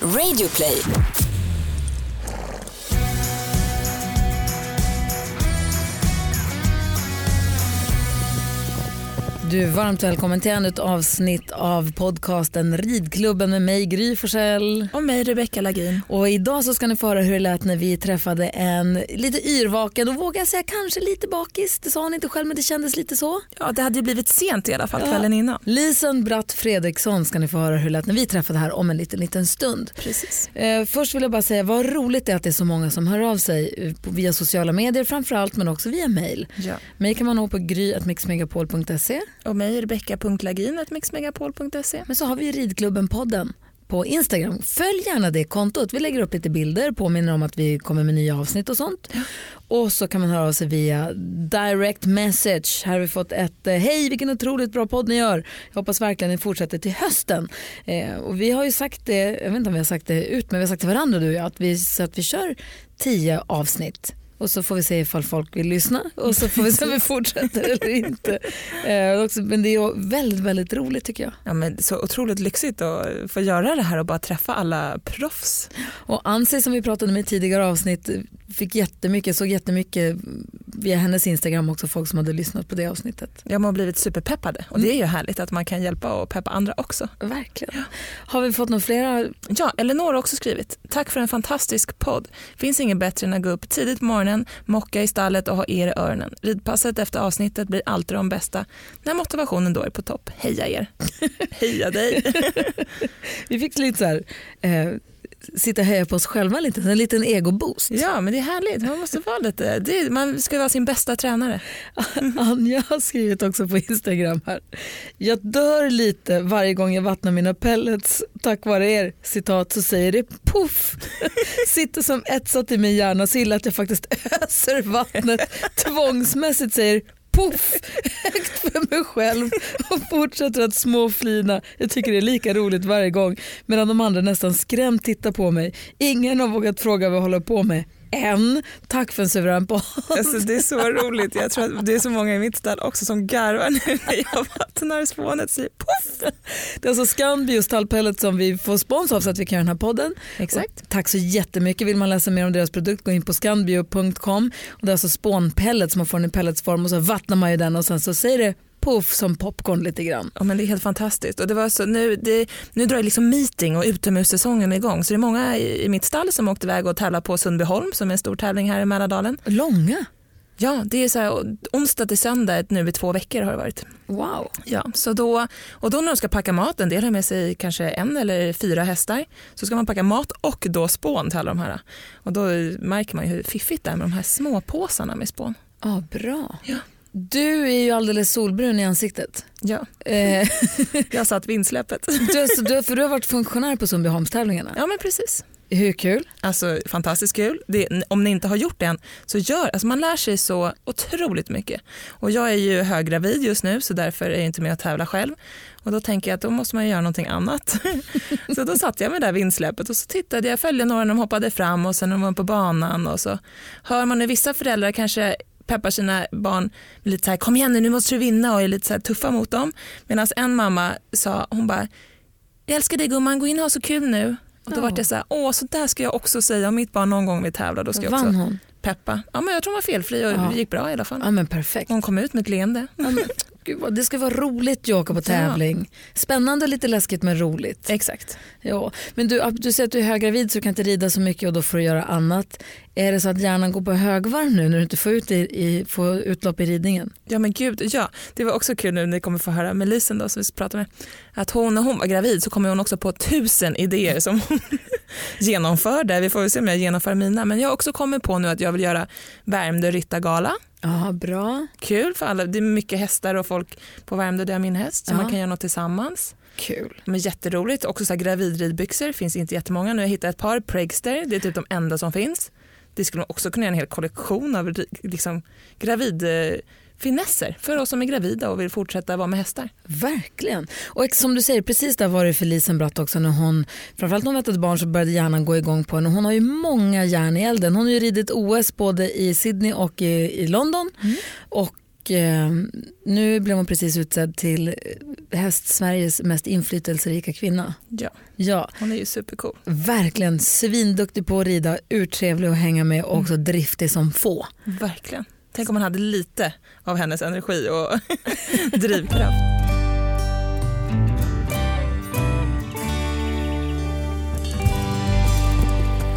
Radioplay. Du är varmt välkommen till ännu ett avsnitt av podcasten Ridklubben med mig Gry Forssell. Och mig Rebecca Lagin. Och idag så ska ni få höra hur det lät när vi träffade en lite yrvaken och vågar jag säga kanske lite bakis. Det sa hon inte själv men det kändes lite så. Ja det hade ju blivit sent i alla fall kvällen innan. Lisen Bratt Fredriksson ska ni få höra hur det lät när vi träffade här om en liten, liten stund. Precis. Eh, först vill jag bara säga vad roligt det är att det är så många som hör av sig eh, via sociala medier framförallt men också via mail. Ja. Mig kan man nå på gry.mixmegapol.se Och mig rebecca.lagin.mixmegapol.se. Men så har vi Ridklubben-podden på Instagram. Följ gärna det kontot. Vi lägger upp lite bilder, påminner om att vi kommer med nya avsnitt och sånt. Och så kan man höra av sig via direct message. Här har vi fått ett eh, hej vilken otroligt bra podd ni gör. Jag hoppas verkligen ni fortsätter till hösten. Eh, och vi har ju sagt det, jag vet inte om vi har sagt det ut men vi har sagt till varandra du och jag att vi, så att vi kör tio avsnitt. Och så får vi se ifall folk vill lyssna och så får vi se om vi fortsätter eller inte. Eh, men det är väldigt, väldigt roligt tycker jag. Ja, men så otroligt lyxigt att få göra det här och bara träffa alla proffs. Och Ansi som vi pratade med i tidigare avsnitt fick jättemycket, såg jättemycket via hennes Instagram också folk som hade lyssnat på det avsnittet. Jag har blivit superpeppade och det är ju härligt att man kan hjälpa och peppa andra också. Verkligen. Har vi fått några flera? Ja, Elinor har också skrivit. Tack för en fantastisk podd. Finns inget bättre än att gå upp tidigt på morgonen, mocka i stallet och ha er i öronen. Ridpasset efter avsnittet blir alltid de bästa när motivationen då är på topp. Heja er. Heja dig. Vi fick lite så här, eh, sitta och heja på oss själva lite, en liten egoboost. Ja, men det är härligt. Man måste vara lite, det, man ska vara sin bästa tränare. Anja har skrivit också på Instagram här. Jag dör lite varje gång jag vattnar mina pellets. Tack vare er, citat, så säger det poff. Sitter som etsat i min hjärna så illa att jag faktiskt öser vattnet tvångsmässigt säger poff högt för mig själv och fortsätter att småflina. Jag tycker det är lika roligt varje gång medan de andra nästan skrämt tittar på mig. Ingen har vågat fråga vad jag håller på med. Än. Tack för en suverän podd. Alltså, det är så roligt. Jag tror att det är så många i mitt stall också som garvar nu när jag vattnar spånet. Säger poff. Det är alltså Scanbio stallpellet som vi får spons av så att vi kan göra den här podden. Exakt. Och tack så jättemycket. Vill man läsa mer om deras produkt gå in på scanbio.com. Och det är alltså spånpellets som man får den i pelletsform och så vattnar man ju den och sen så säger det puff som popcorn lite grann. Ja, men det är helt fantastiskt. Och det var så, nu, det, nu drar liksom meeting och utomhussäsongen igång. Så det är många i, i mitt stall som åkte iväg och tävlar på Sundbyholm som är en stor tävling här i Mälardalen. Långa. Ja, det är så här, onsdag till söndag nu i två veckor har det varit. Wow. Ja, så då, och då när de ska packa mat, en del har med sig kanske en eller fyra hästar, så ska man packa mat och då spån till alla de här. Och då märker man ju hur fiffigt det är med de här små påsarna med spån. Ja, bra. Ja. Du är ju alldeles solbrun i ansiktet. Ja, Eh, jag satt vindsläppet. du, du, för du har varit funktionär på Sundbyholmstävlingarna. Ja men precis. Hur kul? Alltså fantastiskt kul. Det, om ni inte har gjort det än så gör, alltså man lär sig så otroligt mycket. Och jag är ju höggravid just nu så därför är jag inte med och tävlar själv. Och då tänker jag att då måste man göra någonting annat. så då satt jag med det där vindsläppet och så tittade jag, följde några när de hoppade fram och sen när de var på banan och så hör man hur vissa föräldrar kanske peppar sina barn lite så här kom igen nu, nu måste du vinna och är lite så här tuffa mot dem. Medan en mamma sa, hon bara jag älskar dig gumman, gå in och ha så kul nu. Och då Ja. vart jag så här, åh så där ska jag också säga om mitt barn någon gång vill tävla. Då ska jag också hon? peppa. Ja men jag tror hon var felfri och Ja. det gick bra i alla fall. Ja men perfekt. Hon kom ut med ett leende. Ja, men, gud, det ska vara roligt att åka på tävling. Spännande och lite läskigt men roligt. Exakt. Ja, men du, du säger att du är höggravid så du kan inte rida så mycket och då får du göra annat. Är det så att hjärnan går på högvarv nu när du inte får, ut i, i, får utlopp i ridningen? Ja men gud, ja. Det var också kul nu när ni kommer få höra med Lisen då som vi pratade med. Att hon när hon var gravid så kommer hon också på tusen idéer som hon genomförde. Vi får väl se om jag genomför mina. Men jag har också kommit på nu att jag vill göra Värmdö ryttargala. Ja, bra. Kul för alla. Det är mycket hästar och folk på Värmdö där jag min häst så Ja. man kan göra något tillsammans. Kul. Men jätteroligt. Också så här gravidridbyxor. finns inte jättemånga. Nu har jag hittat ett par. Pregster. Det är typ de enda som finns. Det skulle man också kunna göra en hel kollektion av liksom, gravidfinesser för oss som är gravida och vill fortsätta vara med hästar. Verkligen. Och som du säger, precis där var det för Lisen Bratt också när hon, framförallt när hon väntade barn så började hjärnan gå igång på henne. Hon har ju många järn i elden. Hon har ju ridit OS både i Sydney och i, i London. Och Och eh, nu blev hon precis utsedd till eh, Häst-Sveriges mest inflytelserika kvinna. Ja, Ja, hon är ju supercool. verkligen svinduktig på att rida, urtrevlig att hänga med och också driftig som få. Verkligen. Tänk om man hade lite av hennes energi och drivkraft.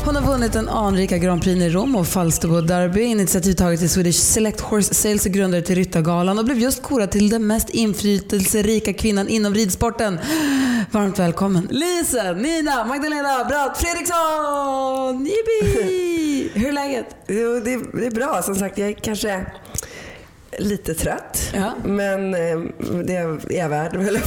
Hon har vunnit den anrika Grand Prix i Rom och Falsterbo Derby, initiativ taget till Swedish Select Horse Sales och grundare till Ryttargalan och blev just korad till den mest inflytelserika kvinnan inom ridsporten. Varmt välkommen Lisa, Nina, Magdalena Bratt Fredriksson! Jippi! Hur är läget? Jo, det, är bra. Som sagt, jag är kanske lite trött. Ja. Men eh, det är jag värd, höll jag.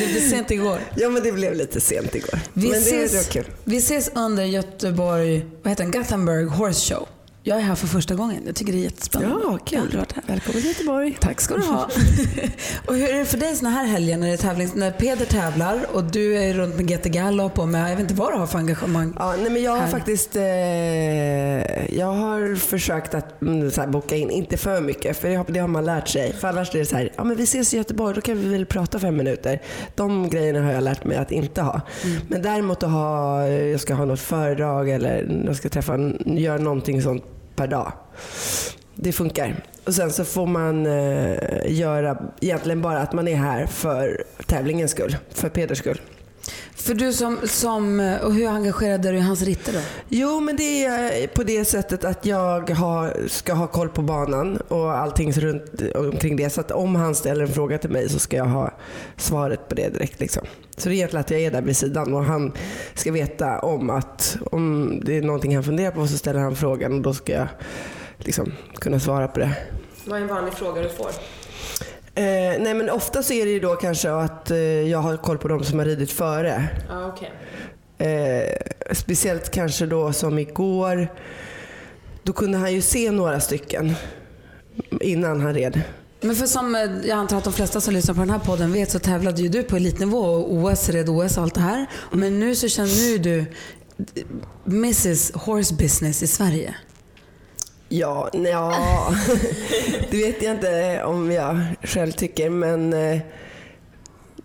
Det blev sent igår. Ja, men det blev lite sent igår. Vi, men det, det var ses, kul. vi ses under Göteborg, vad heter den? Gothenburg Horse Show. Jag är här för första gången. Jag tycker det är jättespännande. Ja, kul. Välkommen till Göteborg. Tack ska du ha. och hur är det för dig såna här helger när, det är tävlings, när Peder tävlar och du är runt med GT Gallop och med, jag vet inte vad du har för engagemang. Ja, nej, men jag har Här. faktiskt eh, jag har försökt att mm, här, boka in, inte för mycket för det har, det har man lärt sig. För annars är det så här, ja men vi ses i Göteborg, då kan vi väl prata fem minuter. De grejerna har jag lärt mig att inte ha. Men däremot att ha, jag ska ha något föredrag eller jag ska träffa, göra någonting sånt per dag. Det funkar. Och sen så får man eh, göra egentligen bara att man är här för tävlingens skull, för Peders skull. För du som, som, och hur engagerad är du i hans ritter då? Jo, men det är på det sättet att jag har, ska ha koll på banan och allting runt omkring det. Så att om han ställer en fråga till mig så ska jag ha svaret på det direkt. Liksom. Så det är egentligen att jag är där vid sidan och han ska veta om att om det är någonting han funderar på så ställer han frågan och då ska jag liksom kunna svara på det. Vad är en vanlig fråga du får? Eh, nej men ofta så är det ju då kanske att eh, jag har koll på de som har ridit före. Ah, okay. Eh, speciellt kanske då som igår. Då kunde han ju se några stycken innan han red. Men för som eh, jag antar att de flesta som lyssnar på den här podden vet så tävlade ju du på elitnivå och OS, red OS och allt det här. Men nu så känner nu du Mrs Horse Business i Sverige. Ja, ja det vet jag inte om jag själv tycker men eh,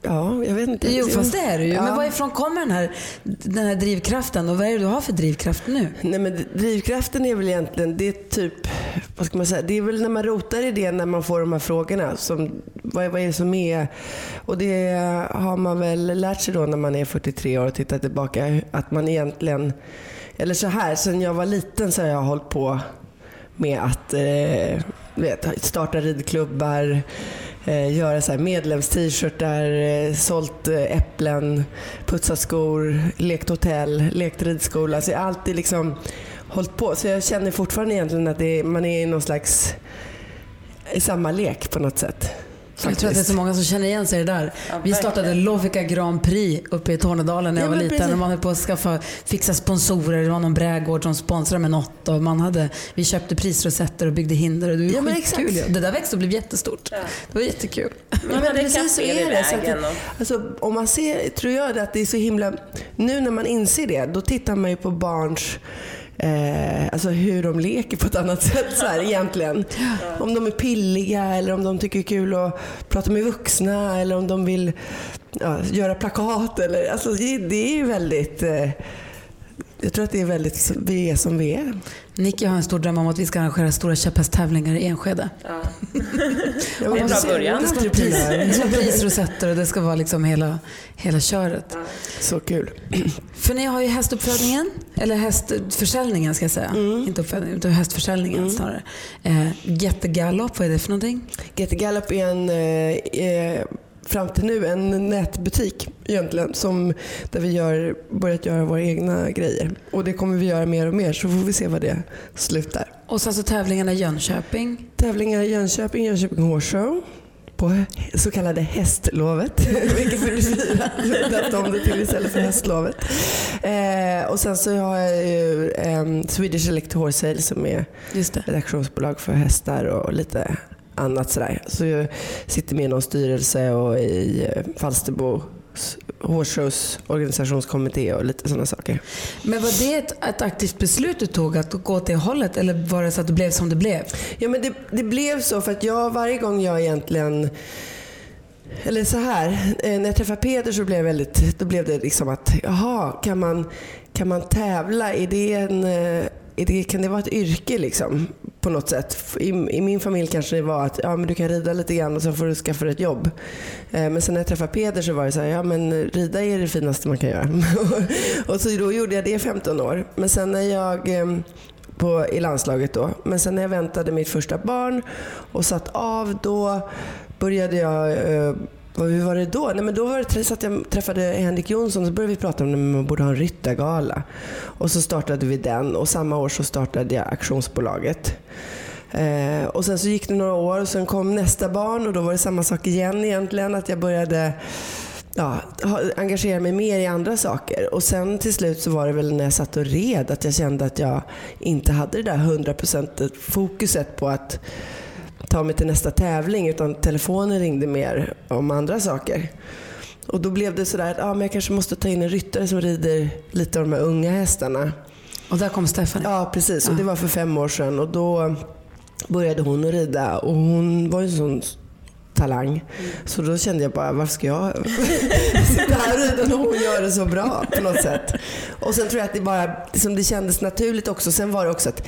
ja, jag vet inte. Jo fast det är du ju. Ja. Men varifrån kommer den här, den här drivkraften och vad är det du har för drivkraft nu? Nej men drivkraften är väl egentligen, det är typ, vad ska man säga, det är väl när man rotar i det när man får de här frågorna. Som, vad, är- vad är det som är, och det har man väl lärt sig då när man är 43 år och tittar tillbaka. Att man egentligen, eller så här, sen jag var liten så har jag hållit på med att eh, vet, starta ridklubbar, eh, göra så här medlems-t-shirtar, eh, sålt eh, äpplen, putsat skor, lekt hotell, lekt ridskola. Alltså jag har alltid liksom hållit på. Så jag känner fortfarande egentligen att det är, man är i någon slags i samma lek på något sätt. Jag tror att det är så många som känner igen sig i det där. vi startade Lovica Grand Prix uppe i Tornedalen när jag Ja, var men liten. precis. Och man höll på att skaffa, fixa sponsorer. Det var någon brädgård som sponsrade med något. Och man hade, vi köpte prisrosetter och byggde hinder. Och det var Ja, men skitkul. ju. Det där växte och blev jättestort. Det var jättekul. Ja, men hade precis så är det. Så att det alltså, om man ser, tror jag att det är så himla... Nu när man inser det, då tittar man ju på barns Eh, alltså hur de leker på ett annat sätt så här, egentligen. Om de är pilliga eller om de tycker det är kul att prata med vuxna eller om de vill ja, göra plakat. Eller, alltså, det, det är ju väldigt... Eh, jag tror att det är väldigt, vi är som vi är. Nicky har en stor dröm om att vi ska arrangera stora käpphästtävlingar i Enskede. Ja. Ja, Det är en bra början. Det ska vara pris, det ska vara prisrosetter och det ska vara liksom hela, hela köret. Så kul. För ni har ju hästuppfödningen, eller hästförsäljningen ska jag säga. Inte uppfödningen, utan hästförsäljningen snarare. Eh, Jättegalopp, vad är det för någonting? GT Gallup är en, eh, eh, fram till nu en nätbutik egentligen som, där vi gör, börjat göra våra egna grejer. Och det kommer vi göra mer och mer så får vi se vad det slutar. Och sen så tävlingarna i Jönköping. Tävlingar i Jönköping, Jönköping Horse Show på så kallade hästlovet, vilket 44 döpte om det till istället för hästlovet. Eh, och sen så har jag ju eh, Swedish Elect Horse Sale som är redaktionsbolag för hästar och lite annat sådär. Så jag sitter med i någon styrelse och i eh, Falsterbos Horsshows organisationskommitté och lite sådana saker. Men var det ett, ett aktivt beslut du tog att gå åt det hållet eller var det så att det blev som det blev? Ja men det, det blev så för att jag varje gång jag egentligen eller så här, eh, när jag träffade Peter så blev, väldigt, då blev det liksom att, jaha, kan man, kan man tävla? Är det en, eh, är det, kan det vara ett yrke liksom? På något sätt. I, I, min familj kanske det var att ja, men du kan rida lite grann och sen får du skaffa dig ett jobb. Eh, men sen när jag träffade Peder så var det så här, ja men rida är det finaste man kan göra. och så då gjorde jag det i 15 år. Men sen när jag ehm, på, i landslaget då. Men sen när jag väntade mitt första barn och satt av då började jag eh, hur var det då? Nej, men då var det så att jag träffade Henrik Jonsson och så började vi prata om att man borde ha en ryttargala. Och så startade vi den och samma år så startade jag auktionsbolaget. Eh, och sen så gick det några år och sen kom nästa barn och då var det samma sak igen egentligen. Att jag började ja, engagera mig mer i andra saker. Och sen till slut så var det väl när jag satt och red att jag kände att jag inte hade det där 100% fokuset på att ta mig till nästa tävling utan telefonen ringde mer om andra saker. Och då blev det sådär att ah, men jag kanske måste ta in en ryttare som rider lite av de här unga hästarna. Och där kom Stefan? Ja, precis. Och det var för fem år sedan. Och då började hon att rida och hon var ju en sån talang. Mm. Så då kände jag bara, varför ska jag sitta här och rida när hon gör det så bra på något sätt. Och sen tror jag att det bara, liksom det kändes naturligt också. Sen var det också att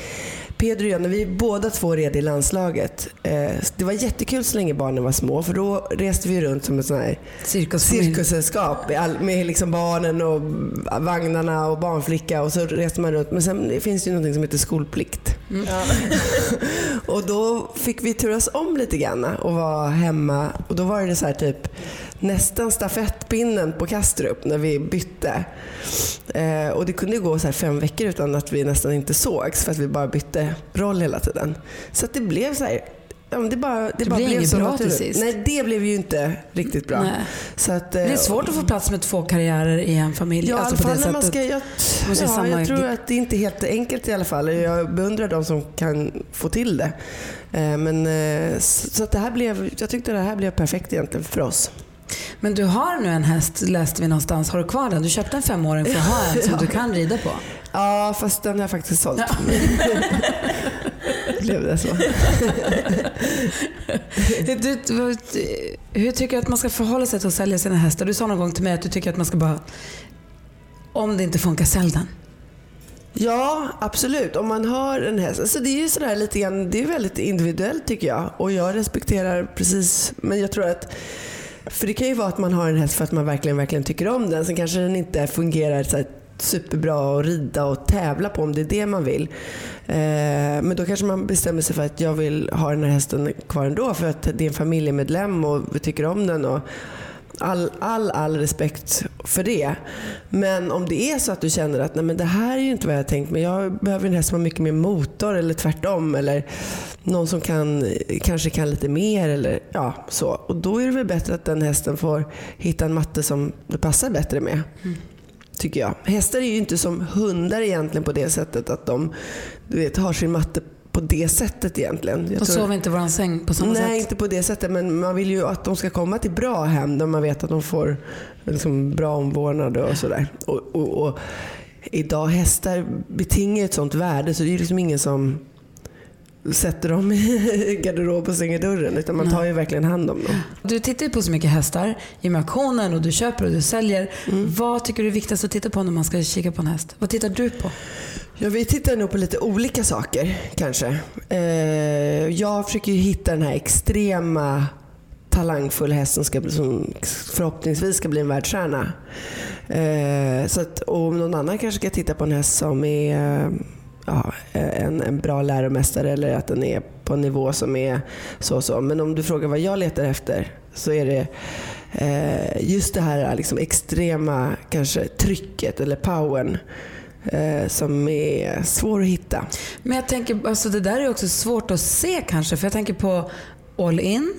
Pedro och jag, när vi båda två red i landslaget. Eh, det var jättekul så länge barnen var små för då reste vi runt som ett sånt här cirkussällskap med liksom barnen och vagnarna och barnflicka och så reste man runt. Men sen finns det ju någonting som heter skolplikt. Mm. Ja. och då fick vi turas om lite grann och vara hemma och då var det så här typ nästan stafettpinnen på Kastrup när vi bytte. Eh, och det kunde gå så fem veckor utan att vi nästan inte sågs för att vi bara bytte roll hela tiden. Så att det blev så här, Ja, det bara, det, det bara blev inget bra till sist. Nej, det blev ju inte riktigt bra. Så att, det är eh, svårt att få plats med två karriärer i en familj. Ja, alltså fall när man ska, jag, ja, jag tror att det är inte helt enkelt i alla fall. Jag beundrar de som kan få till det. Eh, men, eh, så att det här blev, jag tyckte det här blev perfekt egentligen för oss. Men du har nu en häst, läste vi någonstans. Har du kvar den? Du köpte en femåring för att ha en som du kan rida på. Ja, fast den har jag faktiskt sålt. Ja. Blev det så. du, hur tycker du att man ska förhålla sig till att sälja sina hästar? Du sa någon gång till mig att du tycker att man ska bara, om det inte funkar, sälj den. Ja, absolut. Om man har en häst. Alltså det är ju sådär lite grann, det är väldigt individuellt tycker jag. Och jag respekterar precis, men jag tror att för det kan ju vara att man har en häst för att man verkligen, verkligen tycker om den. Sen kanske den inte fungerar så superbra att rida och tävla på om det är det man vill. Eh, men då kanske man bestämmer sig för att jag vill ha den här hästen kvar ändå för att det är en familjemedlem och vi tycker om den. Och, all, all, all respekt för det. Men om det är så att du känner att Nej, men det här är ju inte vad jag har tänkt mig. Jag behöver en häst som har mycket mer motor eller tvärtom. Eller någon som kan, kanske kan lite mer. Eller, ja, så. Och då är det väl bättre att den hästen får hitta en matte som det passar bättre med. Mm tycker jag. Hästar är ju inte som hundar egentligen på det sättet att de du vet, har sin matte på det sättet egentligen. Jag de tror... sover inte i våran säng på samma Nej, sätt? Nej, inte på det sättet. Men man vill ju att de ska komma till bra hem där man vet att de får liksom, bra omvårdnad och sådär. Och, och, och, idag hästar betingar ett sånt värde så det är liksom ingen som sätter dem i garderob och stänger dörren. Utan man tar ju verkligen hand om dem. Du tittar ju på så mycket hästar i auktionen och du köper och du säljer. Mm. Vad tycker du är viktigast att titta på när man ska kika på en häst? Vad tittar du på? Ja, vi tittar nog på lite olika saker kanske. Eh, jag försöker hitta den här extrema talangfulla hästen ska, som förhoppningsvis ska bli en världsstjärna. Eh, så att, och någon annan kanske ska titta på en häst som är ja, en, en bra läromästare eller att den är på en nivå som är så och så. Men om du frågar vad jag letar efter så är det eh, just det här liksom extrema kanske trycket eller powern eh, som är svår att hitta. Men jag tänker, alltså det där är också svårt att se kanske. För jag tänker på All In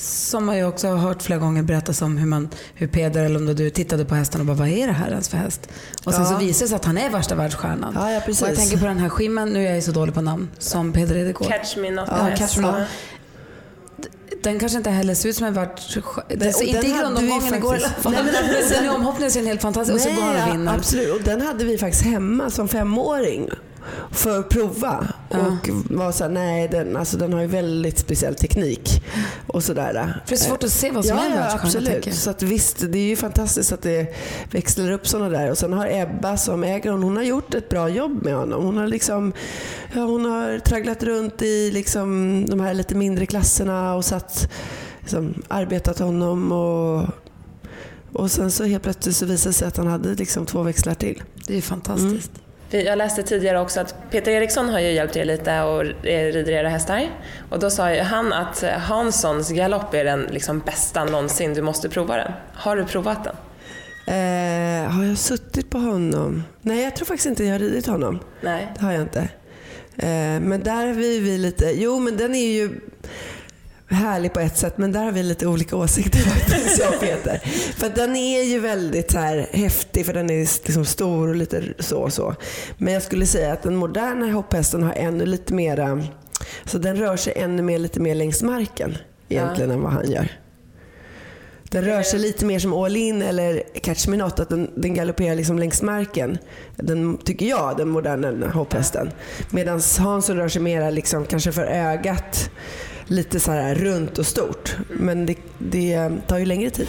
som jag också har hört flera gånger berättas om hur, man, hur Peder eller om du tittade på hästen och bara vad är det här ens för häst? Och sen ja. så visar det sig att han är värsta världsstjärnan. Ja, ja, precis. Och jag tänker på den här skimmen, nu är jag så dålig på namn, som Peder Edegård. Catch me not ja, catch me not. den kanske inte heller ser ut som en och inte i grundomgången igår i alla fall. Nej, men- Men sen i omhoppningen ser den helt fantastisk och så går han och vinner. absolut. Och den hade vi faktiskt hemma som femåring för att prova. Och var så här, nej den, alltså, den har ju väldigt speciell teknik. Och sådär. För det är svårt att se vad som ja, är en ja, absolut. Så att, visst, det är ju fantastiskt att det växlar upp sådana där. Och sen har Ebba som äger honom, hon har gjort ett bra jobb med honom. Hon har liksom, ja, hon har tragglat runt i liksom de här lite mindre klasserna och satt, liksom, arbetat honom och och sen så helt plötsligt så visade det sig att han hade liksom två växlar till. Det är ju fantastiskt. Vi- Jag läste tidigare också att Peter Eriksson har ju hjälpt er lite och eh, rider era hästar. Och då sa ju han att Hanssons galopp är den liksom bästa någonsin, du måste prova den. Har du provat den? Eh, har jag suttit på honom? Nej, jag tror faktiskt inte jag har ridit honom. Nej. Det har jag inte. Eh, men där vi, vi lite, jo men den är ju härlig på ett sätt men där har vi lite olika åsikter faktiskt jag och Peter. För den är ju väldigt så här häftig för den är liksom stor och lite så och så. Men jag skulle säga att den moderna hopphästen har ännu lite mera, så den rör sig ännu mer, lite mer längs marken egentligen än vad han gör. Den rör sig lite mer som all in eller catch me not, att den, den galopperar liksom längs marken. Den, tycker jag, den moderna hopphästen. Medan Hansson rör sig mera liksom, kanske för ögat, lite så här runt och stort. Men det, det tar ju längre tid.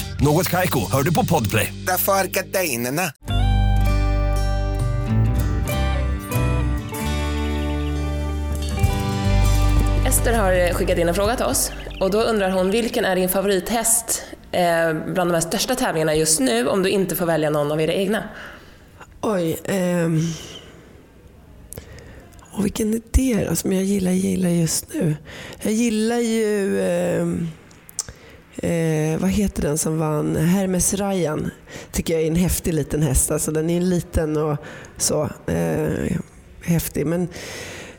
Något Kaiko, hör du på Podplay. Därför är gardinerna. Ester har eh, skickat in en fråga till oss och då undrar hon vilken är din favorithäst eh, bland de här största tävlingarna just nu om du inte får välja någon av era egna? Oj. Ehm. Och vilken är det då som jag gillar, gillar just nu? Jag gillar ju, ehm, eh, vad heter den som vann? Hermes Rajan. Tycker jag är en häftig liten häst. Alltså den är en liten och så. Eh, häftig. Men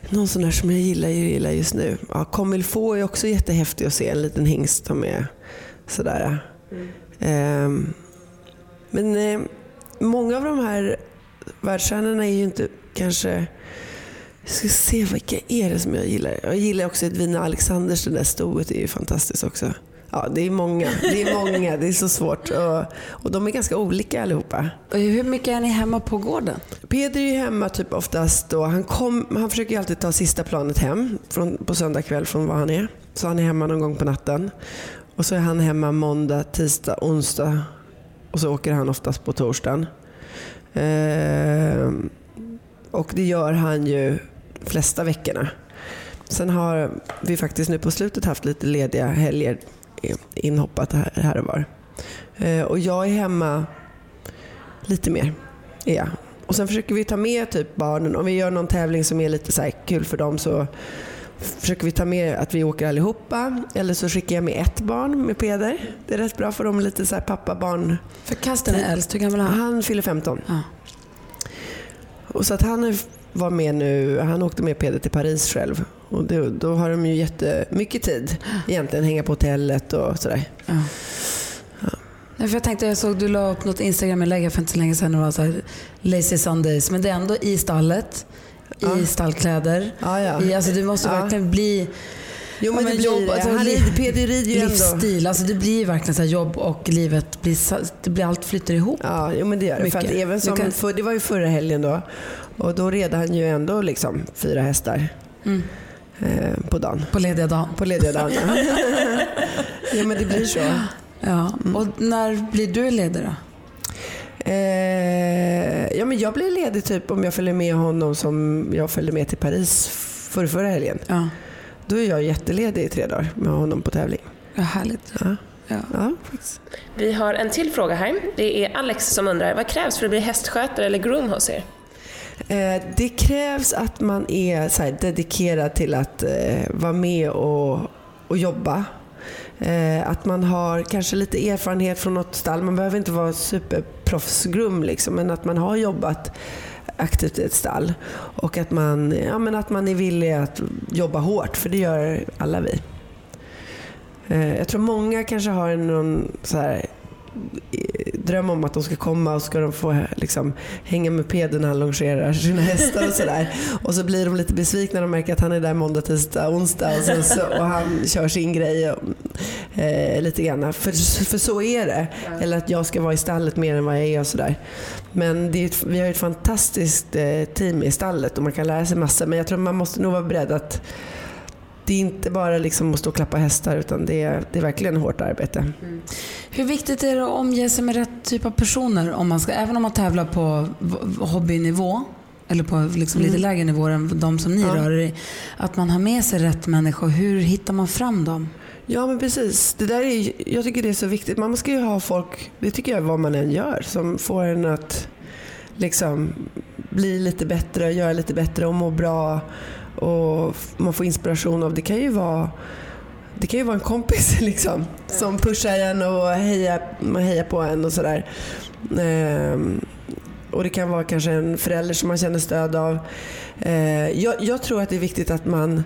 någon sån där som jag gillar, gillar just nu. Ja, få är också jättehäftig att se. En liten hingst som är sådär. Ehm, men eh, många av de här världsstjärnorna är ju inte kanske... Jag ska se vilka är det som jag gillar. Jag gillar också Edvina Alexanders, det där stoet är ju fantastiskt också. Ja, det är många. Det är många. Det är så svårt. Och, och de är ganska olika allihopa. Och Hur mycket är ni hemma på gården? Peder är hemma typ oftast då. Han, kom, han försöker alltid ta sista planet hem från, på söndag kväll från var han är. Så han är hemma någon gång på natten. Och så är han hemma måndag, tisdag, onsdag. Och så åker han oftast på torsdagen. Ehm, och det gör han ju de flesta veckorna. Sen har vi faktiskt nu på slutet haft lite lediga helger inhoppat här, och var. Ehm, och jag är hemma lite mer. Är jag. Och sen försöker vi ta med typ barnen. Om vi gör någon tävling som är lite så kul för dem så försöker vi ta med att vi åker allihopa. Eller så skickar jag med ett barn med Peder. Det är rätt bra för dem lite så pappa-barn. För Kasten är äldst, hur gammal är han? Han fyller 15. Ja. Och så att han var med nu, han åkte med Peder till Paris själv. Och då, då har de ju jättemycket tid egentligen, hänga på hotellet och sådär. Ja. Nej, för jag tänkte, jag såg du la upp något Instagram-inlägg för inte så länge sedan. Det var så här, lazy Sundays. Men det är ändå i stallet, i stallkläder. Ja, ja. I, alltså, du måste Ja. verkligen bli Jo men Ja, det blir jobb, det. alltså, Han liv- Peder rider ju ändå. livsstil. Alltså, det blir verkligen så jobb och livet. Blir, det blir, allt flyter ihop. Ja, jo, men det gör det. För att även som, kan- för, det var ju förra helgen då. Och då red han ju ändå liksom fyra hästar Mm. Eh, på dagen. På lediga dagen. På lediga dagen. ja. ja men det blir så. Ja. Och när blir du ledig då? Eh, ja, men jag blir ledig typ om jag följer med honom som jag följde med till Paris för förra helgen. Ja, Då är jag jätteledig i tre dagar med honom på tävling. ja härligt. Ja. Ja. Ja. Vi har en till fråga här. Det är Alex som undrar, vad krävs för att bli hästskötare eller groom hos er? Eh, det krävs att man är så här, dedikerad till att eh, vara med och, och jobba. Eh, att man har kanske lite erfarenhet från något stall. Man behöver inte vara superproffsgrum liksom, men att man har jobbat aktivt i ett stall. Och att man, ja, men att man är villig att jobba hårt, för det gör alla vi. Jag tror många kanske har någon så här, eh, dröm om att de ska komma och ska de få liksom, hänga med peden när han longerar sina hästar och sådär. Och så blir de lite besvikna när de märker att han är där måndag, tisdag, onsdag och, sen så, och han kör sin grej och, eh, lite grann. För, för så är det. Eller att jag ska vara i stallet mer än vad jag är och sådär. Men ett, vi har ett fantastiskt eh, team i stallet och man kan lära sig massor. Men jag tror man måste nog vara beredd att det är inte bara liksom att stå och klappa hästar utan det är, det är verkligen hårt arbete. Hur viktigt är det att omge sig med rätt typ av personer? Om man ska, även om man tävlar på hobbynivå eller på liksom lite lägre nivåer än de som ni rör er i. Att man har med sig rätt människor. Hur hittar man fram dem? Ja men precis. Det där är, jag tycker det är så viktigt. Man ska ju ha folk, det tycker jag vad man än gör, som får en att liksom bli lite bättre, göra lite bättre och må bra. Och man får inspiration av, det kan ju vara det kan ju vara en kompis liksom, som pushar en och hejar, hejar på en och sådär. Ehm, och det kan vara kanske en förälder som man känner stöd av. Ehm, jag, jag tror att det är viktigt att man,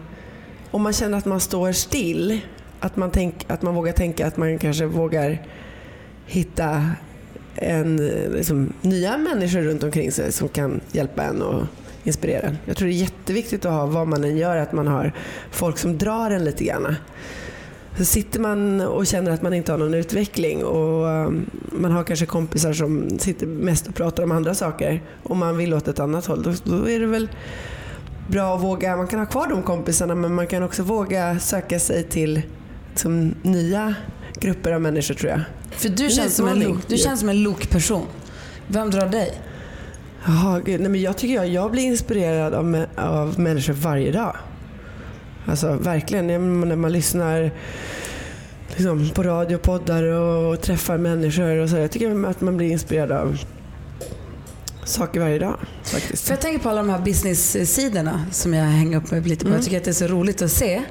om man känner att man står still, att man, tänk, att man vågar tänka att man kanske vågar hitta en, liksom, nya människor runt omkring sig som kan hjälpa en och inspirera en. Jag tror det är jätteviktigt att ha, vad man än gör, att man har folk som drar en lite grann. Så sitter man och känner att man inte har någon utveckling och um, man har kanske kompisar som sitter mest och pratar om andra saker och man vill åt ett annat håll, då, då är det väl bra att våga, man kan ha kvar de kompisarna men man kan också våga söka sig till som nya grupper av människor tror jag. För du känns som en lok, du känns som en lokperson. Vem drar dig? Jaha, gud. Nej, men jag tycker jag, jag blir inspirerad av, av människor varje dag. Alltså verkligen, när man lyssnar liksom, på radio, poddar och träffar människor och så. Jag tycker att man blir inspirerad av saker varje dag faktiskt. För jag tänker på alla de här business-sidorna som jag hänger upp mig lite på. Jag tycker att det är så roligt att se.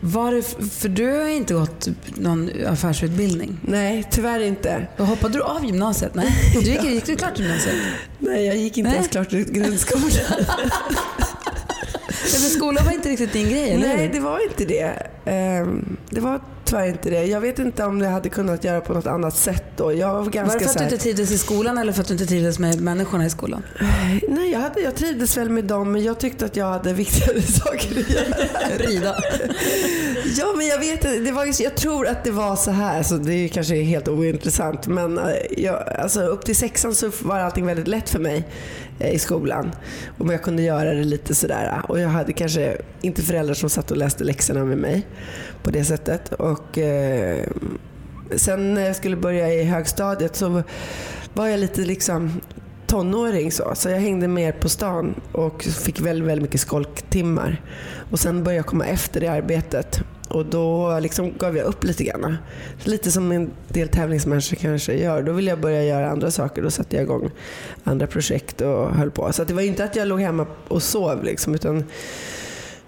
Var det, för du har inte gått någon affärsutbildning. Nej, tyvärr inte. Då hoppade du av gymnasiet? Nej, du gick, gick du klart gymnasiet? Nej, jag gick inte Nej. ens klart grundskolan. Men skolan var inte riktigt din grej, eller Nej, det var inte det. Ehm, Det var tyvärr inte det. Jag vet inte om det hade kunnat göra på något annat sätt då. Jag var Var ganska det för att du inte trivdes i skolan eller för att du inte trivdes med människorna i skolan? Nej, jag, hade, jag trivdes väl med dem men jag tyckte att jag hade viktigare saker att göra. Rida. Ja, men jag vet det var, Jag tror att det var så här, så det är kanske helt ointressant. Men eh, jag, alltså, upp till sexan så var allting väldigt lätt för mig eh, i skolan. Och jag kunde göra det lite sådär. Och jag hade kanske inte föräldrar som satt och läste läxorna med mig på det sättet. Och, eh, sen när jag skulle börja i högstadiet så var jag lite liksom tonåring så. Så jag hängde mer på stan och fick väldigt, väldigt mycket skolktimmar. Och sen började jag komma efter i arbetet. Och då liksom gav jag upp lite grann. Lite som en del tävlingsmänniskor kanske gör. Då ville jag börja göra andra saker. Då satte jag igång andra projekt och höll på. Så att det var inte att jag låg hemma och sov liksom, utan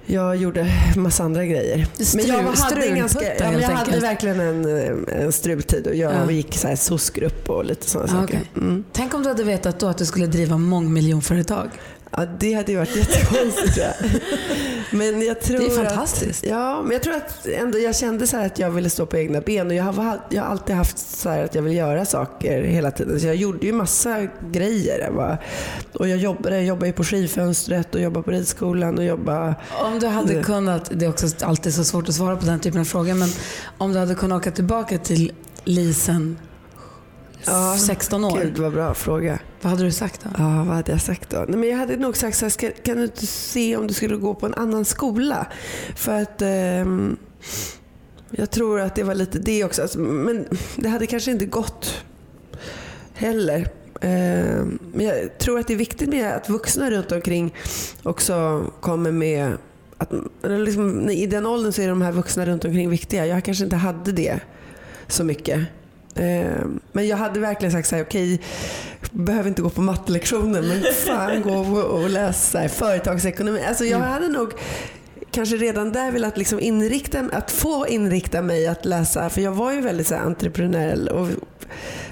jag gjorde massa andra grejer. Men jag Strul- hade, en ganska, ja, men jag hade verkligen en, en strultid och jag Ja. gick så här SOS-grupp och lite sådana Ah, saker. okej. Mm. Tänk om du hade vetat då att du skulle driva mångmiljonföretag. Ja, det hade ju varit jättekonstigt. Men jag tror Det är att- fantastiskt. ja, men jag tror att ändå jag kände så här att jag ville stå på egna ben och jag har, jag har alltid haft så här att jag vill göra saker hela tiden. Så jag gjorde ju massa grejer. Var, och jag jobbade, jag jobbade på skivfönstret och jobbade på ridskolan och jobbade... Om du hade Det- kunnat, det är också alltid så svårt att svara på den typen av frågor, men om du hade kunnat åka tillbaka till Lisen, Ja, 16 år, Gud vad bra fråga vad hade du sagt då? Ja, vad hade jag sagt då? Nej, men jag hade nog sagt så här, ska, kan du inte se om du skulle gå på en annan skola? För att ehm, jag tror att det var lite det också. Alltså, men det hade kanske inte gått heller. Ehm, men jag tror att det är viktigt med att vuxna runt omkring också kommer med att, liksom, I den åldern så är de här vuxna runt omkring viktiga. Jag kanske inte hade det så mycket. Ehm, Men jag hade verkligen sagt så här, okej, behöver inte gå på mattelektioner men fan gå och, läsa så här, företagsekonomi. Alltså jag hade nog kanske redan där velat liksom inrikta, att få inrikta mig att läsa, för jag var ju väldigt så här, entreprenöriell och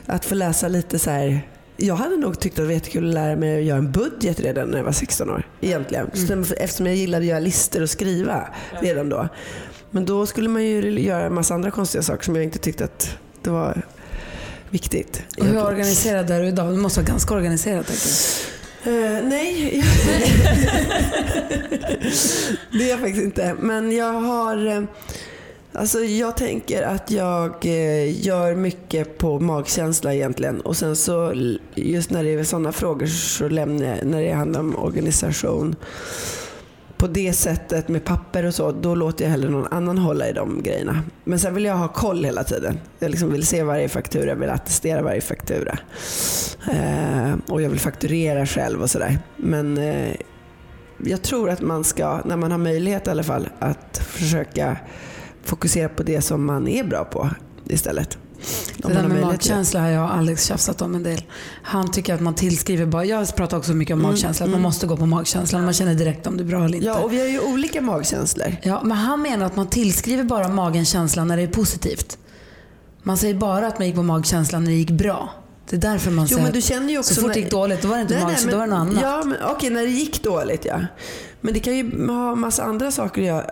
att få läsa lite så här jag hade nog tyckt att det var jättekul att lära mig att göra en budget redan när jag var 16 år. Egentligen. Mm. Eftersom jag gillade att göra listor och skriva redan då. Men då skulle man ju göra en massa andra konstiga saker som jag inte tyckte att det var viktigt. Och hur organiserad är du idag? Du måste vara ganska organiserad. Tänker Uh, nej, det är jag faktiskt inte. Men jag har... Uh, alltså jag tänker att jag uh, gör mycket på magkänsla egentligen. Och sen så just när det är sådana frågor så lämnar jag, när det handlar om organisation på det sättet med papper och så, då låter jag hellre någon annan hålla i de grejerna. Men sen vill jag ha koll hela tiden. Jag liksom vill se varje faktura, jag vill attestera varje faktura. Eh, och jag vill fakturera själv och sådär. Men eh, jag tror att man ska, när man har möjlighet i alla fall, att försöka fokusera på det som man är bra på istället. Det där med magkänsla har jag och Alex tjafsat om en del. Han tycker att man tillskriver bara, jag pratar också mycket om mm, magkänsla, att man mm. måste gå på magkänslan. Man känner direkt om det är bra eller inte. Ja, och vi har ju olika magkänslor. Ja, men han menar att man tillskriver bara magen känslan när det är positivt. Man säger bara att man gick på magkänslan när det gick bra. Det är därför man säger jo, också så fort det gick dåligt då var det inte magkänsla, då var det något annat. Ja, men, okej, när det gick dåligt ja. Men det kan ju ha massa andra saker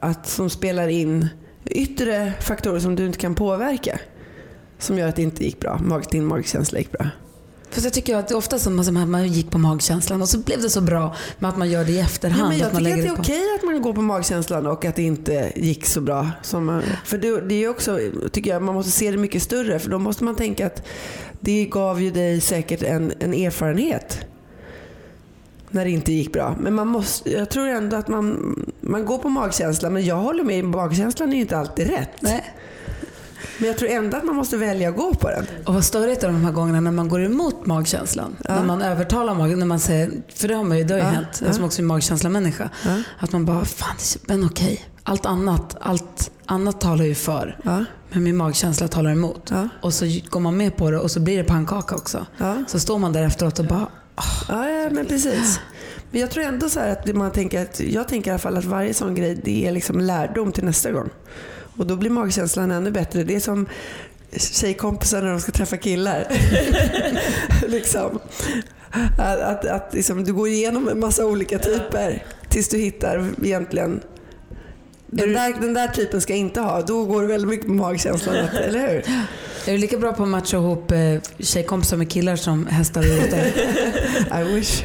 att, som spelar in yttre faktorer som du inte kan påverka som gör att det inte gick bra. din magkänsla gick bra. Fast jag tycker att det är ofta som att man gick på magkänslan och så blev det så bra med att man gör det i efterhand. Ja, men jag att man tycker att det är okej att man går på magkänslan och att det inte gick så bra. Som man, för det, det är också, tycker jag, man måste se det mycket större. För då måste man tänka att det gav ju dig säkert en, en erfarenhet när det inte gick bra. Men man måste, jag tror ändå att man, man går på magkänslan. Men jag håller med, magkänslan är ju inte alltid rätt. Nej. Men jag tror ändå att man måste välja att gå på den. Och vad störigt är de här gångerna när man går emot magkänslan. Ja. När man övertalar magen, när man säger, för det har, man ju, det har ju ja. hänt, jag som också är magkänslamänniska. Ja. Att man bara, fan, men okej. Allt annat, allt annat talar ju för. Ja. Men min magkänsla talar emot. Ja. Och så går man med på det och så blir det pannkaka också. Ja. Så står man där efteråt och bara... Oh. Ja, ja, men precis. Men jag tror ändå så att man tänker att, jag tänker i alla fall att varje sån grej det är liksom lärdom till nästa gång. Och då blir magkänslan ännu bättre. Det är som tjejkompisar när de ska träffa killar. liksom. Att, att, att liksom, du går igenom en massa olika typer tills du hittar egentligen den där, den där typen ska inte ha. Då går det väldigt mycket på magkänslan, eller hur? Är du lika bra på att matcha ihop eh, tjejkompisar med killar som hästar och? I wish.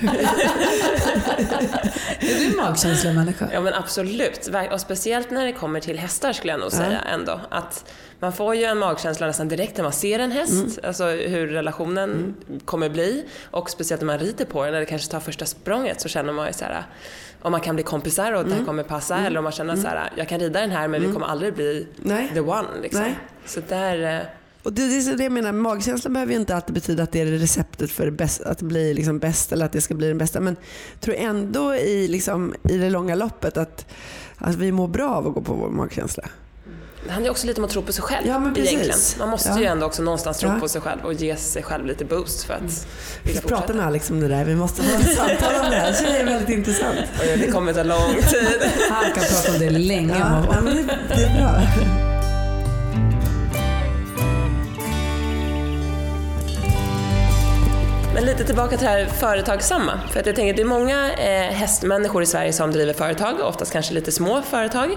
Är du magkänslomänniska? Ja men absolut. Och speciellt när det kommer till hästar skulle jag nog säga ändå. Att man får ju en magkänsla nästan direkt när man ser en häst, mm. alltså hur relationen mm. kommer bli. Och speciellt när man rider på den, när det kanske tar första språnget så känner man ju så här om man kan bli kompisar och att mm. det kommer passa mm. eller om man känner mm. så här, jag kan rida den här men vi mm. kommer aldrig bli Nej. the one. Liksom. Så där, eh, och det, det är det jag menar, magkänslan behöver ju inte alltid betyda att det är receptet för bäst, att bli liksom bäst eller att det ska bli den bästa. Men jag tror ändå i, liksom, i det långa loppet att, att vi mår bra av att gå på vår magkänsla. Det handlar ju också lite om att tro på sig själv ja, men egentligen. Man måste ja. ju ändå också någonstans tro ja. på sig själv och ge sig själv lite boost för att mm. vilja fortsätta. prata med Alex om det där. Vi måste ha ett samtal om det här. Det är väldigt intressant. Och det kommer ta lång tid. Han kan prata om det länge. Ja, men det, det är bra. Men lite tillbaka till det här företagsamma. För att jag tänker att det är många eh, hästmänniskor i Sverige som driver företag, oftast kanske lite små företag.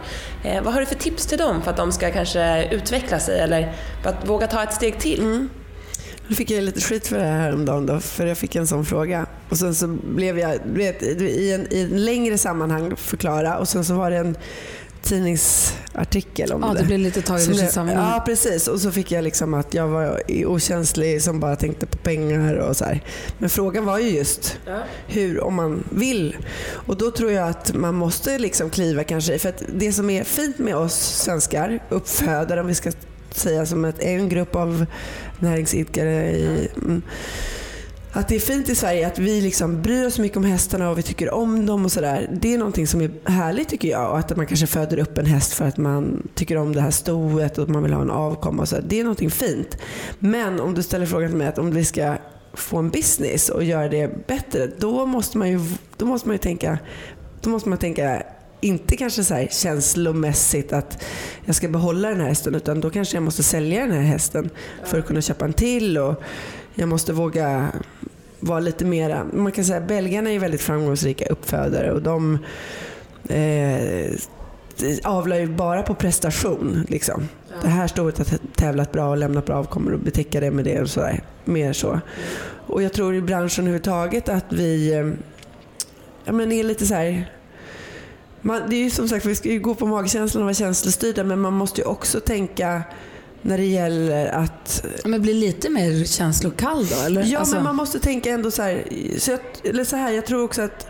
Eh, vad har du för tips till dem för att de ska kanske utveckla sig eller för att våga ta ett steg till? Mm. Nu fick jag lite skit för det här häromdagen då, för jag fick en sån fråga. Och sen så blev jag vet, i, en, i en längre sammanhang förklara och sen så var det en tidningsartikel om ja, det. Ja, det blev lite taget ur sitt sammanhang. Ja, precis. Och så fick jag liksom att jag var okänslig som bara tänkte på pengar och så här. Men frågan var ju just ja. hur, om man vill. Och då tror jag att man måste liksom kliva kanske För att det som är fint med oss svenskar, uppfödare om vi ska säga som ett, är en grupp av näringsidkare i mm, att det är fint i Sverige att vi liksom bryr oss mycket om hästarna och vi tycker om dem och sådär. Det är någonting som är härligt tycker jag. Och att man kanske föder upp en häst för att man tycker om det här stoet och att man vill ha en avkomma. Och så. Det är någonting fint. Men om du ställer frågan till mig att om vi ska få en business och göra det bättre, då måste man ju, då måste man ju tänka, då måste man tänka inte kanske så här känslomässigt att jag ska behålla den här hästen utan då kanske jag måste sälja den här hästen för att kunna köpa en till och jag måste våga vara lite mera, man kan säga belgarna är väldigt framgångsrika uppfödare och de eh, avlar ju bara på prestation. Liksom. Det här stoet har tävlat bra och lämnat bra avkommor och betäcka det med det och sådär. Mer så. Och jag tror i branschen överhuvudtaget att vi eh, ja, men är lite så här man, det är ju som sagt, vi ska ju gå på magkänslan och vara känslostyrda men man måste ju också tänka när det gäller att... Men bli lite mer känslokall då? Eller? Ja, Alltså- men man måste tänka ändå så här, så jag, eller så här. Jag tror också att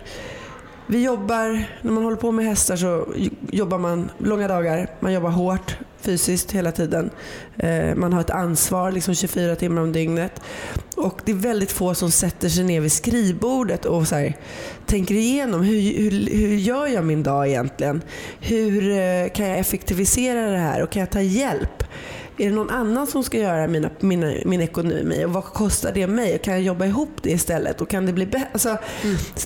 vi jobbar, när man håller på med hästar så jobbar man långa dagar, man jobbar hårt fysiskt hela tiden. Eh, man har ett ansvar liksom 24 timmar om dygnet. Och det är väldigt få som sätter sig ner vid skrivbordet och så här, tänker igenom hur, hur, hur gör jag min dag egentligen? Hur eh, kan jag effektivisera det här och kan jag ta hjälp? Är det någon annan som ska göra mina, mina, min ekonomi och vad kostar det mig? Kan jag jobba ihop det istället? Och kan, det bli alltså,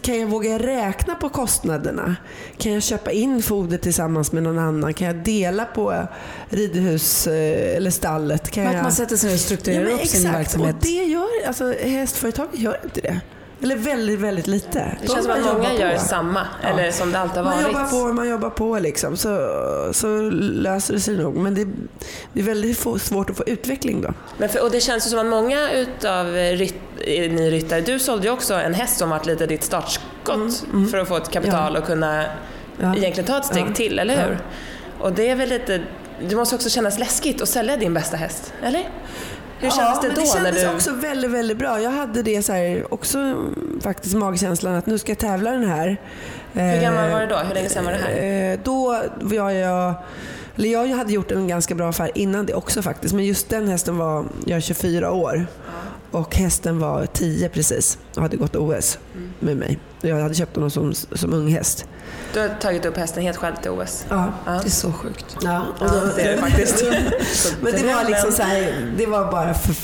kan jag våga räkna på kostnaderna? Kan jag köpa in foder tillsammans med någon annan? Kan jag dela på ridhus eh, eller stallet? Kan Men att jag... man sätter sig och strukturerar men upp sin verksamhet. Och det gör alltså, hästföretag gör inte det. Eller väldigt, väldigt lite. Det De känns som att många gör på. samma, eller som det alltid har Man varit. jobbar på, man jobbar på liksom. Så, så löser det sig nog. Men det, det är väldigt få, svårt att få utveckling då. Men för, och det känns ju som att många utav rytt, eh, ni ryttare, du sålde ju också en häst som varit lite ditt startskott för att få ett kapital och kunna Mm, Ja. egentligen ta ett steg Ja. till, eller hur? Och det är väl lite, det måste också kännas läskigt att sälja din bästa häst, eller? Hur kändes det då? det kändes du... också väldigt, väldigt bra. Jag hade det så här, också faktiskt magkänslan att nu ska jag tävla den här. Hur gammal var du då? Hur länge sedan var det här? Eh, Då var jag, eller jag hade gjort en ganska bra affär innan det också faktiskt. Men just den hästen var, jag är 24 år. Och hästen var 10 precis och hade gått OS Mm. med mig. Jag hade köpt honom som, som ung häst. Du har tagit upp hästen helt själv till OS? Ja. Ja. Det är så sjukt. Ja, och Ja, det är det faktiskt. Men det var liksom så här, det var bara för,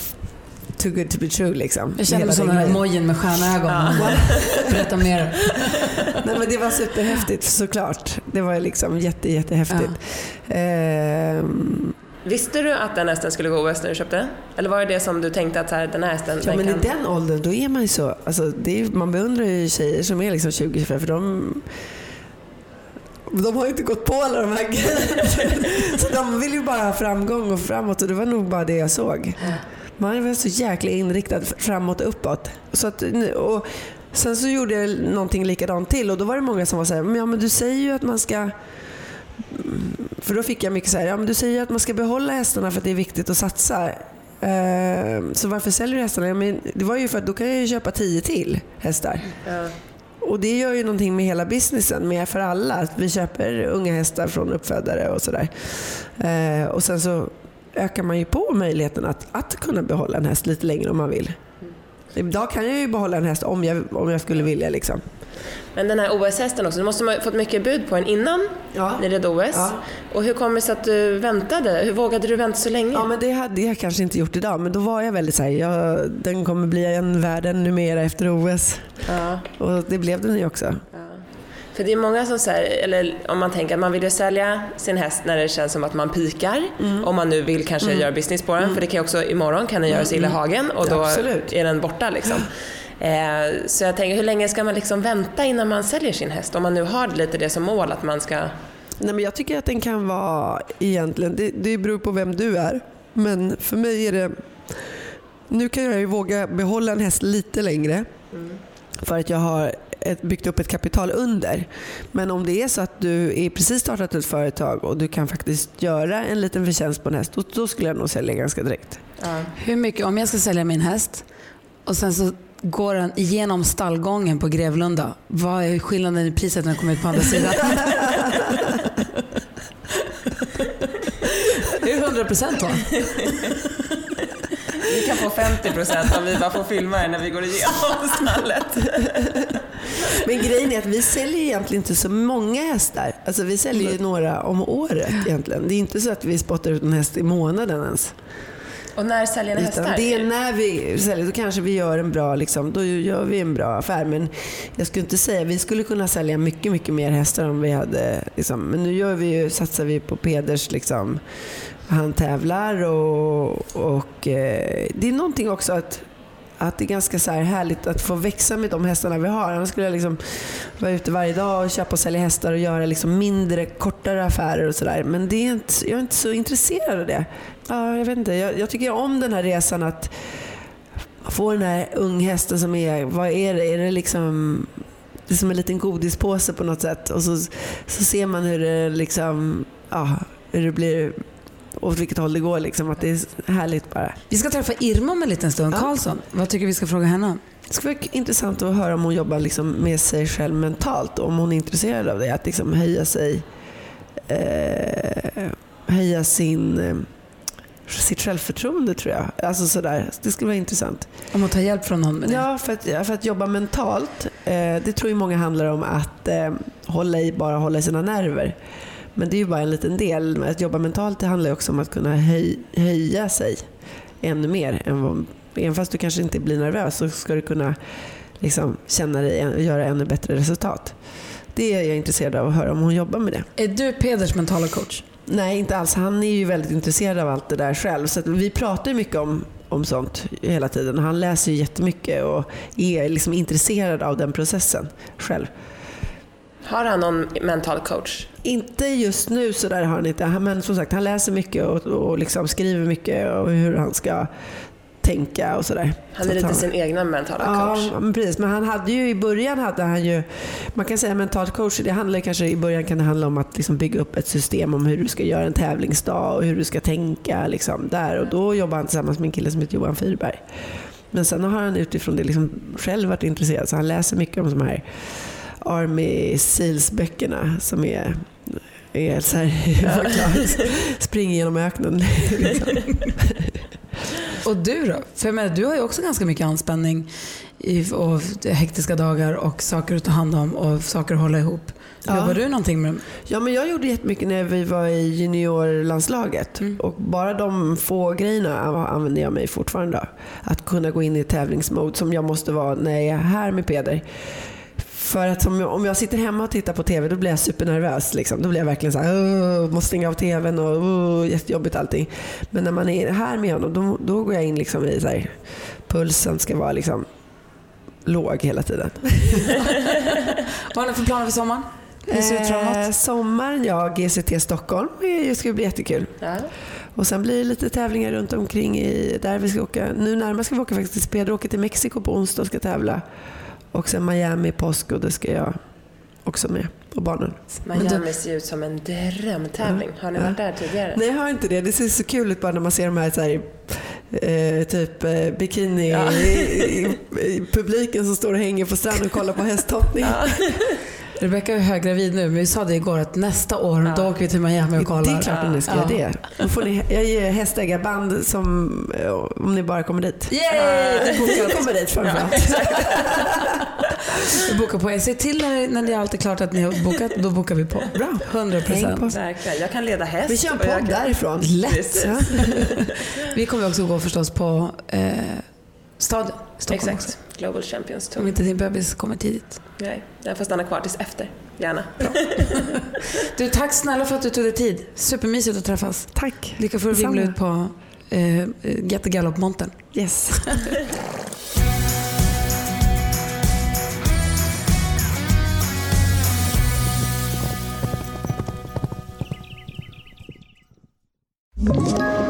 too good to be true liksom. Jag mig som den här mojen med stjärnögon. Berätta mer. Nej, men det var superhäftigt såklart. Det var liksom jätte, jättehäftigt. Ehm, Visste du att den hästen skulle gå OS när du köpte? Eller var det det som du tänkte att så här, den här hästen, ja, men i kan... den åldern då är man ju så, alltså, är, man beundrar ju tjejer som är liksom 20-25 för de de har ju inte gått på alla de här grejerna. Så de vill ju bara ha framgång och framåt och det var nog bara det jag såg. Man var så jäkla inriktad framåt och uppåt. Så att, och sen så gjorde jag någonting likadant till och då var det många som var så här, "Men ja men du säger ju att man ska för då fick jag mycket så här, ja men du säger att man ska behålla hästarna för att det är viktigt att satsa. Eh, så varför säljer du hästarna? Ja, men det var ju för att då kan jag ju köpa tio till hästar. Ja. Och det gör ju någonting med hela businessen, med för alla. Att vi köper unga hästar från uppfödare och sådär. Eh, och sen så ökar man ju på möjligheten att, att kunna behålla en häst lite längre om man vill. Idag kan jag ju behålla en häst om jag, om jag skulle vilja. Liksom. Men den här OS-hästen också, du måste ha fått mycket bud på den innan Ja. ni red OS. Ja. Och hur kommer det sig att du väntade? Hur vågade du vänta så länge? Ja, men det hade jag kanske inte gjort idag. Men då var jag väldigt såhär, jag, den kommer bli en världen numera efter OS. Ja. Och det blev den ju också. För det är många som säger, eller om man tänker att man vill ju sälja sin häst när det känns som att man pikar. Mm. Om man nu vill kanske göra business på den. För det kan ju också, imorgon kan den göra sig illa i hagen och då Mm. Absolut. är den borta liksom. Eh, så jag tänker, hur länge ska man liksom vänta innan man säljer sin häst? Om man nu har lite det som mål att man ska... Nej, men jag tycker att den kan vara egentligen, det, det beror på vem du är. Men för mig är det, nu kan jag ju våga behålla en häst lite längre. För att jag har ett, byggt upp ett kapital under. Men om det är så att du är precis startat ett företag och du kan faktiskt göra en liten förtjänst på en häst, då, då skulle jag nog sälja ganska direkt. Hur mycket, om jag ska sälja min häst och sen så går den igenom stallgången på Grevlunda. Vad är skillnaden i priset när den kommer ut på andra sidan? Det är 100 procent va? Vi kan få 50 procent om vi bara får filma det när vi går igenom stallet. Men grejen är att vi säljer egentligen inte så många hästar. Alltså vi säljer ju några om året egentligen. Det är inte så att vi spottar ut en häst i månaden ens. Och när säljer ni hästar? det är när vi säljer, då kanske vi gör en bra, liksom, då gör vi en bra affär. Men jag skulle inte säga, vi skulle kunna sälja mycket, mycket mer hästar om vi hade, liksom, men nu gör vi ju, satsar vi på Peders, liksom, han tävlar och, och eh, det är någonting också att att det är ganska så här härligt att få växa med de hästarna vi har. Annars skulle jag liksom vara ute varje dag och köpa och sälja hästar och göra liksom mindre, kortare affärer och sådär. Men det är inte, jag är inte så intresserad av det. Ja, jag vet inte. Jag, jag tycker om den här resan att få den här unghästen som är, vad är det? Är det liksom det är som en liten godispåse på något sätt och så, så ser man hur det liksom, ja, hur det blir åt vilket håll det går liksom. Att det är härligt bara. Vi ska träffa Irma om en liten stund. Karlsson, vad tycker vi ska fråga henne om? Det skulle vara intressant att höra om hon jobbar liksom med sig själv mentalt om hon är intresserad av det. Att liksom höja sig, eh, höja sin, eh, sitt självförtroende tror jag. Alltså sådär. Det skulle vara intressant. Om att ta hjälp från någon med det? Ja, för att, för att jobba mentalt, eh, det tror ju många handlar om att eh, hålla i, bara hålla i sina nerver. Men det är ju bara en liten del. Att jobba mentalt det handlar ju också om att kunna höj, höja sig ännu mer. Än vad, även fast du kanske inte blir nervös så ska du kunna liksom, känna dig och göra ännu bättre resultat. Det är jag intresserad av att höra om hon jobbar med det. Är du Peders mentala coach? Nej, inte alls. Han är ju väldigt intresserad av allt det där själv. Så vi pratar mycket om, om sånt hela tiden. Han läser ju jättemycket och är liksom intresserad av den processen själv. Har han någon mental coach? Inte just nu så där har han inte. Men som sagt, han läser mycket och, och liksom skriver mycket och hur han ska tänka och sådär. Han så är lite han, sin egna mentala coach. Ja, men precis. Men han hade ju i början hade han ju, man kan säga mentalt coach, det handlar kanske i början kan det handla om att liksom bygga upp ett system om hur du ska göra en tävlingsdag och hur du ska tänka liksom där. Och då jobbar han tillsammans med en kille som heter Johan Fyrberg. Men sen har han utifrån det liksom själv varit intresserad så han läser mycket om de här Army Seals-böckerna som är, är så här, spring genom öknen. Liksom. Och du då? För jag menar, du har ju också ganska mycket anspänning i, och hektiska dagar och saker att ta hand om och saker att hålla ihop. Ja. Jobbar du någonting med Ja, men jag gjorde jättemycket när vi var i juniorlandslaget. Och bara de få grejerna använder jag mig fortfarande av. Att kunna gå in i tävlingsmode som jag måste vara när jag är här med Peder. För att om jag, om jag sitter hemma och tittar på TV då blir jag supernervös. Liksom. Då blir jag verkligen så här, måste stänga av TVn och oh, jättejobbigt allting. Men när man är här med honom då, då går jag in liksom i så här, pulsen ska vara liksom låg hela tiden. Vad har ni för planer för sommaren? Hur ser ut framåt? Eh, sommaren, ja, GCT Stockholm. Det ska bli jättekul. Ja. Och sen blir det lite tävlingar runt omkring i, där vi ska åka. Nu närmast ska vi åka faktiskt till Pedro åker till Mexiko på onsdag och ska tävla. Och sen Miami i påsk och det ska jag också med och barnen. Miami ser ut som en drömtävling. Har ni varit där tidigare? Nej, jag har inte det. Det ser så kul ut bara när man ser de här, så här eh, typ eh, bikini Ja. i, i, i publiken som står och hänger på stranden och kollar på hästhoppning. Rebecka är höggravid nu, men vi sa det igår att nästa år då åker vi till Miami och kollar. Det är klart att ni ska göra det. Då får ni, jag ger hästägarband som, eh, om ni bara kommer dit. Yay! Ni kommer dit framförallt. Vi bokar på er. Se till när, när det är allt är klart att ni har bokat, då bokar vi på. Bra. 100 Häng på procent. Jag kan leda häst. Vi kör en jag podd kan- därifrån. Lätt. Ja. Vi kommer också gå förstås på eh, Stadion i Stockholm Exakt. Global Champions också. Om Tour. inte din bebis kommer tidigt. Nej, den får stanna kvar tills efter. Gärna. Du, tack snälla för att du tog dig tid. Supermysigt att träffas. Tack. Lycka för att vimla ut på eh, Get the Gallop-montern. Yes.